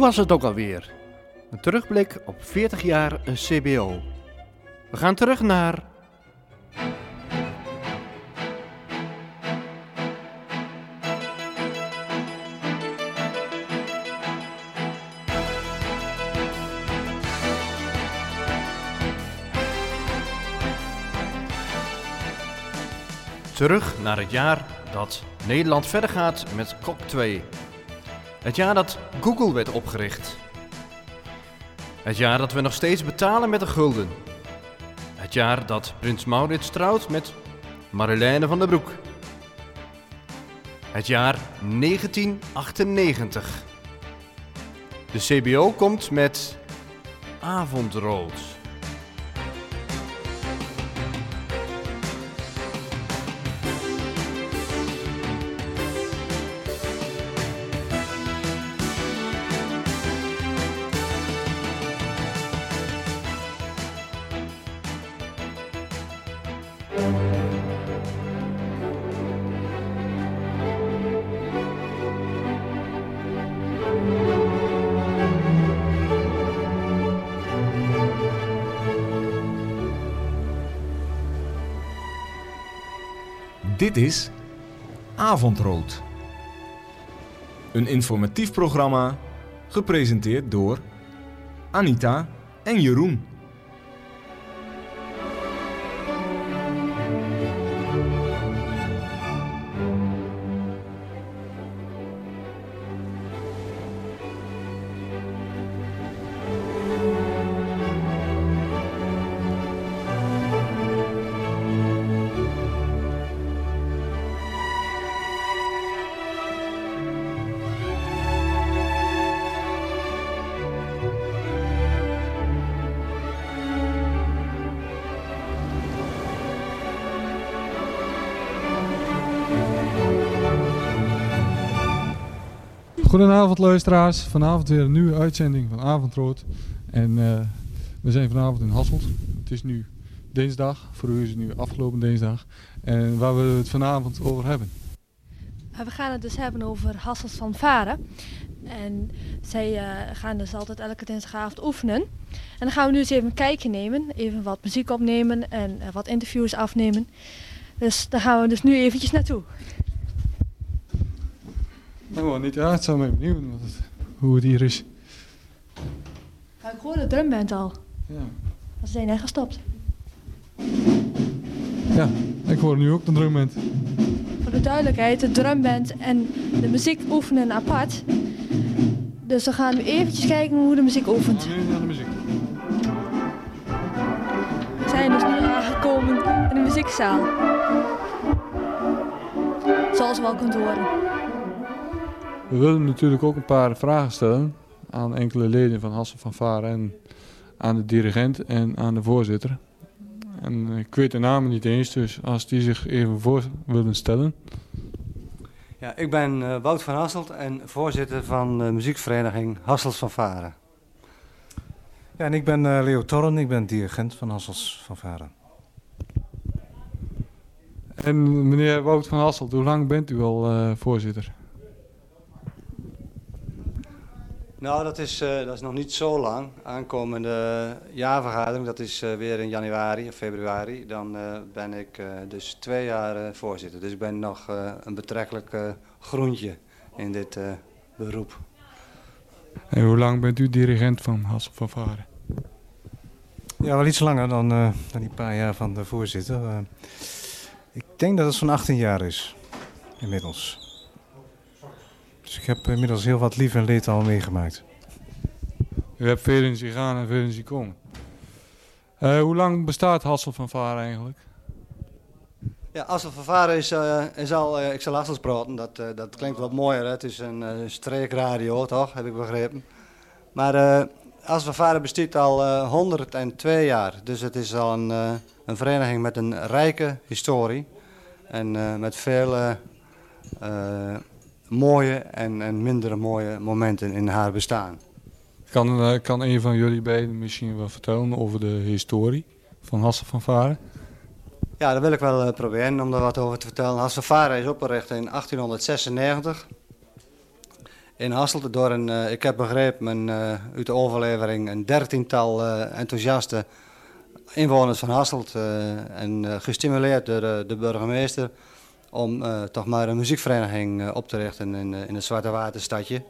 Hoe was het ook alweer? Een terugblik op 40 jaar een CBO. We gaan terug naar. Terug naar het jaar dat Nederland verder gaat met COP 2. Het jaar dat Google werd opgericht. Het jaar dat we nog steeds betalen met een gulden. Het jaar dat Prins Maurits trouwt met Marjoleine van der Broek. Het jaar 1998. De CBO komt met Avondrood. Dit is Avondrood. Een informatief programma gepresenteerd door Anita en Jeroen. Goedenavond luisteraars, vanavond weer een nieuwe uitzending van Avondrood. En uh, we zijn vanavond in Hasselt. Het is nu dinsdag, voor u is het nu afgelopen dinsdag. En waar we het vanavond over hebben. We gaan het dus hebben over Hassels van Varen. En zij uh, gaan dus altijd elke dinsdagavond oefenen. En dan gaan we nu eens even een kijkje nemen. Even wat muziek opnemen en uh, wat interviews afnemen. Dus daar gaan we dus nu eventjes naartoe. Nou, niet uit, zou mij benieuwd hoe het hier is. Ja, ik hoor de drumband al. Ja. Ze zijn net gestopt. Ja, ik hoor nu ook de drumband. Voor de duidelijkheid, de drumband en de muziek oefenen apart. Dus we gaan nu eventjes kijken hoe de muziek oefent. Nu naar de muziek. We zijn dus nu aangekomen in de muziekzaal. Zoals u wel kunt horen. We willen natuurlijk ook een paar vragen stellen aan enkele leden van Hassel van Varen en aan de dirigent en aan de voorzitter. En ik weet de namen niet eens, dus als die zich even voor willen stellen. Ja, ik ben uh, Wout van Hasselt en voorzitter van de muziekvereniging Hassels van Varen. Ja, en ik ben uh, Leo Torren, ik ben dirigent van Hassels van Varen. En meneer Wout van Hasselt, hoe lang bent u al uh, voorzitter? Nou, dat is, uh, dat is nog niet zo lang. Aankomende jaarvergadering, dat is uh, weer in januari of februari. Dan uh, ben ik dus twee jaar voorzitter. Dus ik ben nog een betrekkelijk groentje in dit beroep. En hoe lang bent u dirigent van Hassel van Varen? Ja, wel iets langer dan, dan die paar jaar van de voorzitter. ik denk dat het zo'n 18 jaar is, inmiddels. Dus ik heb inmiddels heel wat lief en leed al meegemaakt. U hebt veel in zien gaan en veel in zien komen. Uh, hoe lang bestaat Hassel van Varen eigenlijk? Ja, Hassel van Varen is, uh, is al, uh, ik zal Hassels praten, dat, dat klinkt wat mooier. Hè? Het is een streekradio, toch? Heb ik begrepen. Maar Hassel van Varen bestaat al 102 jaar. Dus het is al een, een vereniging met een rijke historie. En met veel mooie en, en minder mooie momenten in haar bestaan. Kan, uh, kan een van jullie beiden misschien wel vertellen over de historie van Hassel van Varen? Ja, dat wil ik wel uh, proberen om daar wat over te vertellen. Hassel van Varen is opgericht in 1896 in Hasselt door een, eh, ik heb begrepen, een, eh, uit de overlevering, een dertiental eh, enthousiaste inwoners van Hasselt eh, en eh, gestimuleerd door de, de burgemeester om eh, toch maar een muziekvereniging eh, op te richten in, eh, in het Zwarte Waterstadje.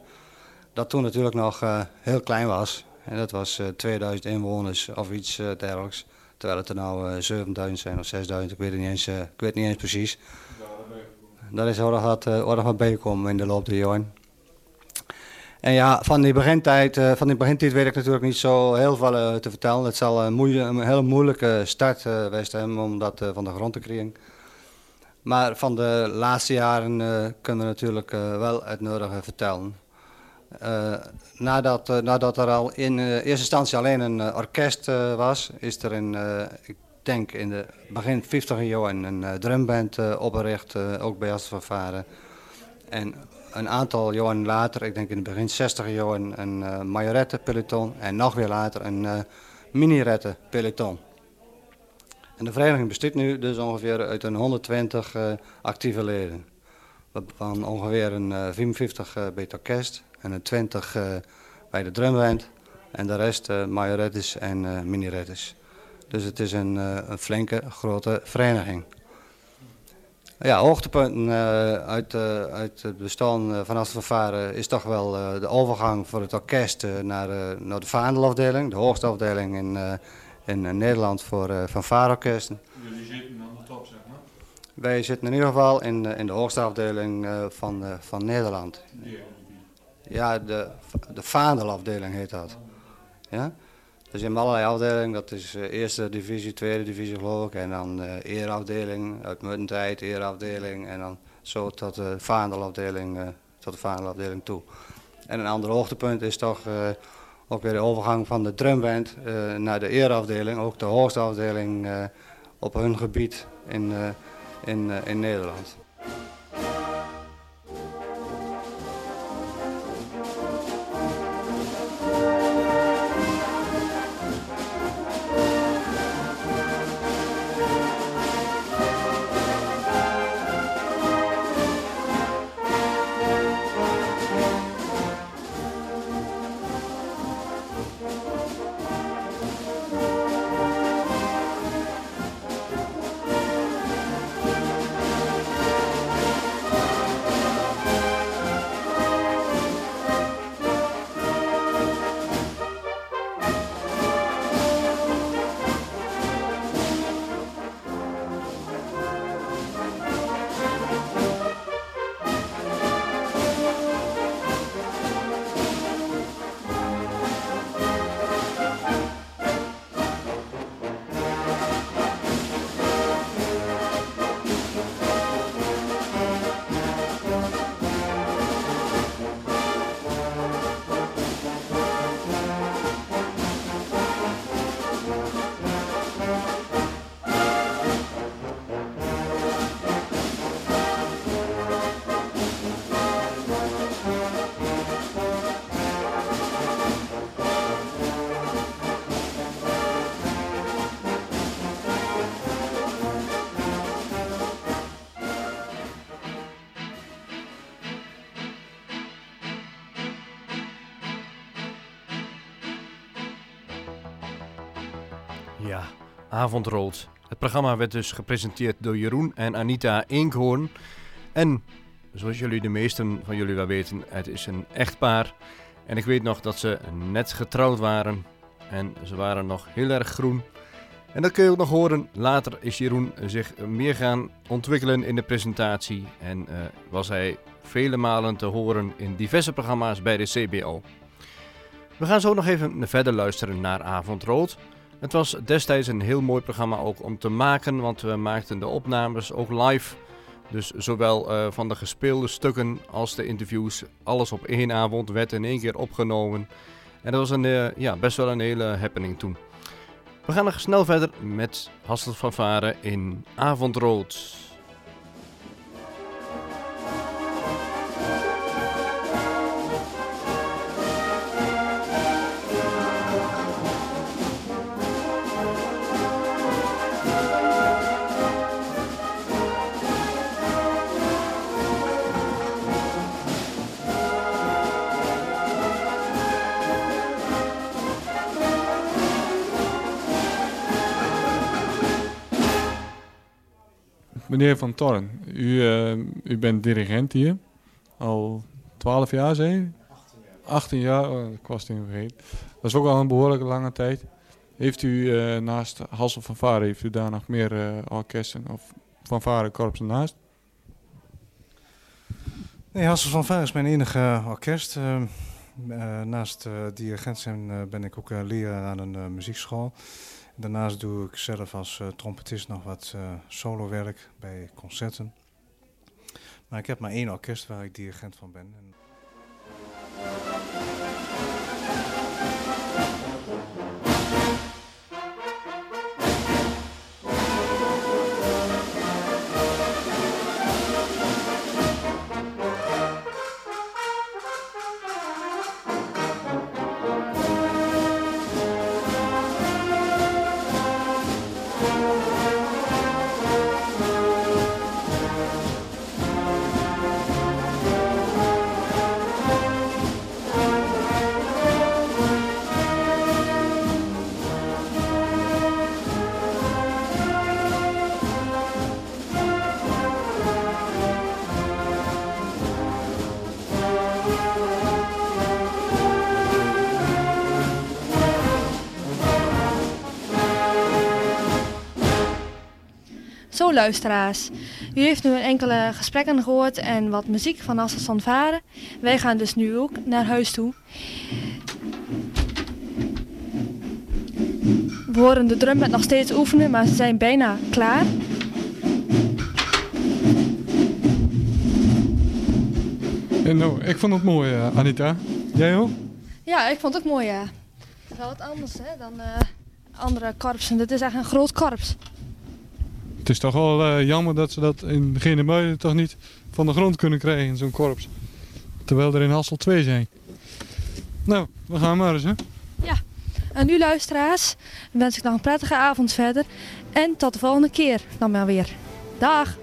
Dat toen natuurlijk nog heel klein was. En dat was eh, 2000 inwoners of iets dergelijks. Terwijl het er nou eh, 7000 zijn of 6000, ik weet het niet eens, ik weet niet eens precies. Daar is aardig wat, aardig wat bijgekomen in de loop der jaren. En ja, van die begintijd, van die begintijd weet ik natuurlijk niet zo heel veel te vertellen. Het zal een, moeie- een hele moeilijke start geweest hebben om dat van de grond te krijgen. Maar van de laatste jaren eh, kunnen we natuurlijk eh, wel het nodige vertellen. Eh, nadat, nadat er al in eerste instantie alleen een orkest was, is er in, ik denk in de begin 50 jaren een drumband opgericht, ook bij Astvervaren. En een aantal jaren later, ik denk in het begin 60 jaren, een uh, majorette-peloton en nog weer later een eh mini-rette-peloton. En de vereniging bestaat nu dus ongeveer uit een 120 eh, actieve leden. Van ongeveer een eh, 55 eh, bij het orkest en een 20 eh, bij de drumband. En de rest eh majorettes en eh mini-rettes. Dus het is een, eh, een flinke, grote vereniging. Ja, hoogtepunten eh, uit, eh, uit het bestaan uh, van Astvervaren is toch wel eh, de overgang voor het orkest eh, naar, eh, naar de vaandelafdeling, de hoogste afdeling in, eh, in eh, Nederland voor uh, fanfareorkesten. Jullie zitten aan de top, zeg maar. Wij zitten in ieder geval in, de- in de hoogste afdeling eh, van, eh, van Nederland. Ja, de, de vaandelafdeling heet dat. Ja? Dus hebt allerlei afdelingen, dat is eh, eerste divisie, tweede divisie geloof ik. En dan eh eerafdeling, uitmuntendheid, eerafdeling. En dan zo tot de vaandelafdeling, eh, tot de vaandelafdeling toe. En een ander hoogtepunt is toch eh, ook weer de overgang van de drumband eh, naar de eerafdeling. Ook de hoogste afdeling eh, op hun gebied in, eh, in, in Nederland. Avondrood. Het programma werd dus gepresenteerd door Jeroen en Anita Enkhoorn. En zoals jullie de meesten van jullie wel weten, het is een echtpaar. En ik weet nog dat ze net getrouwd waren. En ze waren nog heel erg groen. En dat kun je ook nog horen. Later is Jeroen zich meer gaan ontwikkelen in de presentatie. En eh, was hij vele malen te horen in diverse programma's bij de CBO. We gaan zo nog even verder luisteren naar Avondrood. Het was destijds een heel mooi programma ook om te maken, want we maakten de opnames ook live. Dus zowel eh, van de gespeelde stukken als de interviews, alles op één avond werd in één keer opgenomen. En dat was een, eh, ja, best wel een hele happening toen. We gaan nog snel verder met Hasselt van Varen in Avondrood. Meneer Van Torn, u, eh, u bent dirigent hier. Al 12 jaar, zei je? 18 jaar. oh, ik was het vergeten. Dat is ook al een behoorlijke lange tijd. Heeft u eh, naast Hassel van Varen, heeft u daar nog meer eh, orkesten of van Varenkorpsen naast? Nee, Hassel van Vaar is mijn enige orkest. Eh, eh, naast dirigent zijn ben ik ook leraar aan een muziekschool. Daarnaast doe ik zelf als eh, trompetist nog wat eh solowerk bij concerten. Maar ik heb maar één orkest waar ik dirigent van ben. Luisteraars, u heeft nu enkele gesprekken gehoord en wat muziek van Hassels van Varen. Wij gaan dus nu ook naar huis toe. We horen de drummet nog steeds oefenen, maar ze zijn bijna klaar. En nou, ik vond het mooi, eh, Anita. Jij ook? Ja, ik vond het ook mooi, ja. Het is wel wat anders hè, dan eh, andere korpsen. Dit is echt een groot korps. Het is toch wel eh, jammer dat ze dat in Genemuiden toch niet van de grond kunnen krijgen zo'n korps. Terwijl er in Hassel twee zijn. Nou, we gaan maar eens, hè. En nu luisteraars, wens ik nog een prettige avond verder. En tot de volgende keer dan maar weer. Dag!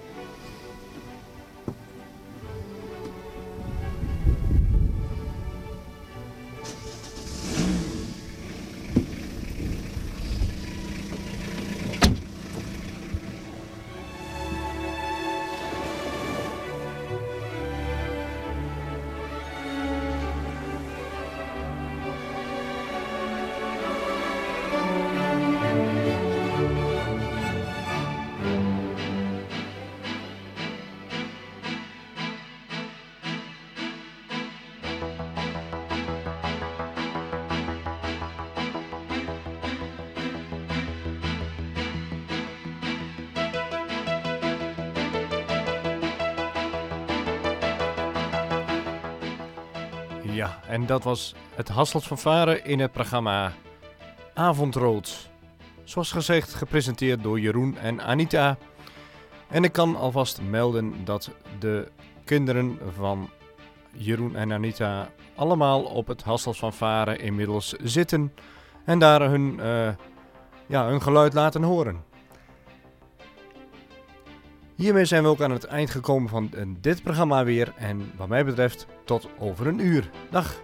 Ja, en dat was het Hasselt van Varen in het programma Avondrood. Zoals gezegd, gepresenteerd door Jeroen en Anita. En ik kan alvast melden dat de kinderen van Jeroen en Anita allemaal op het Hasselt van Varen inmiddels zitten. En daar hun, eh, ja, hun geluid laten horen. Hiermee zijn we ook aan het eind gekomen van eh, dit programma weer. En wat mij betreft tot over een uur. Dag!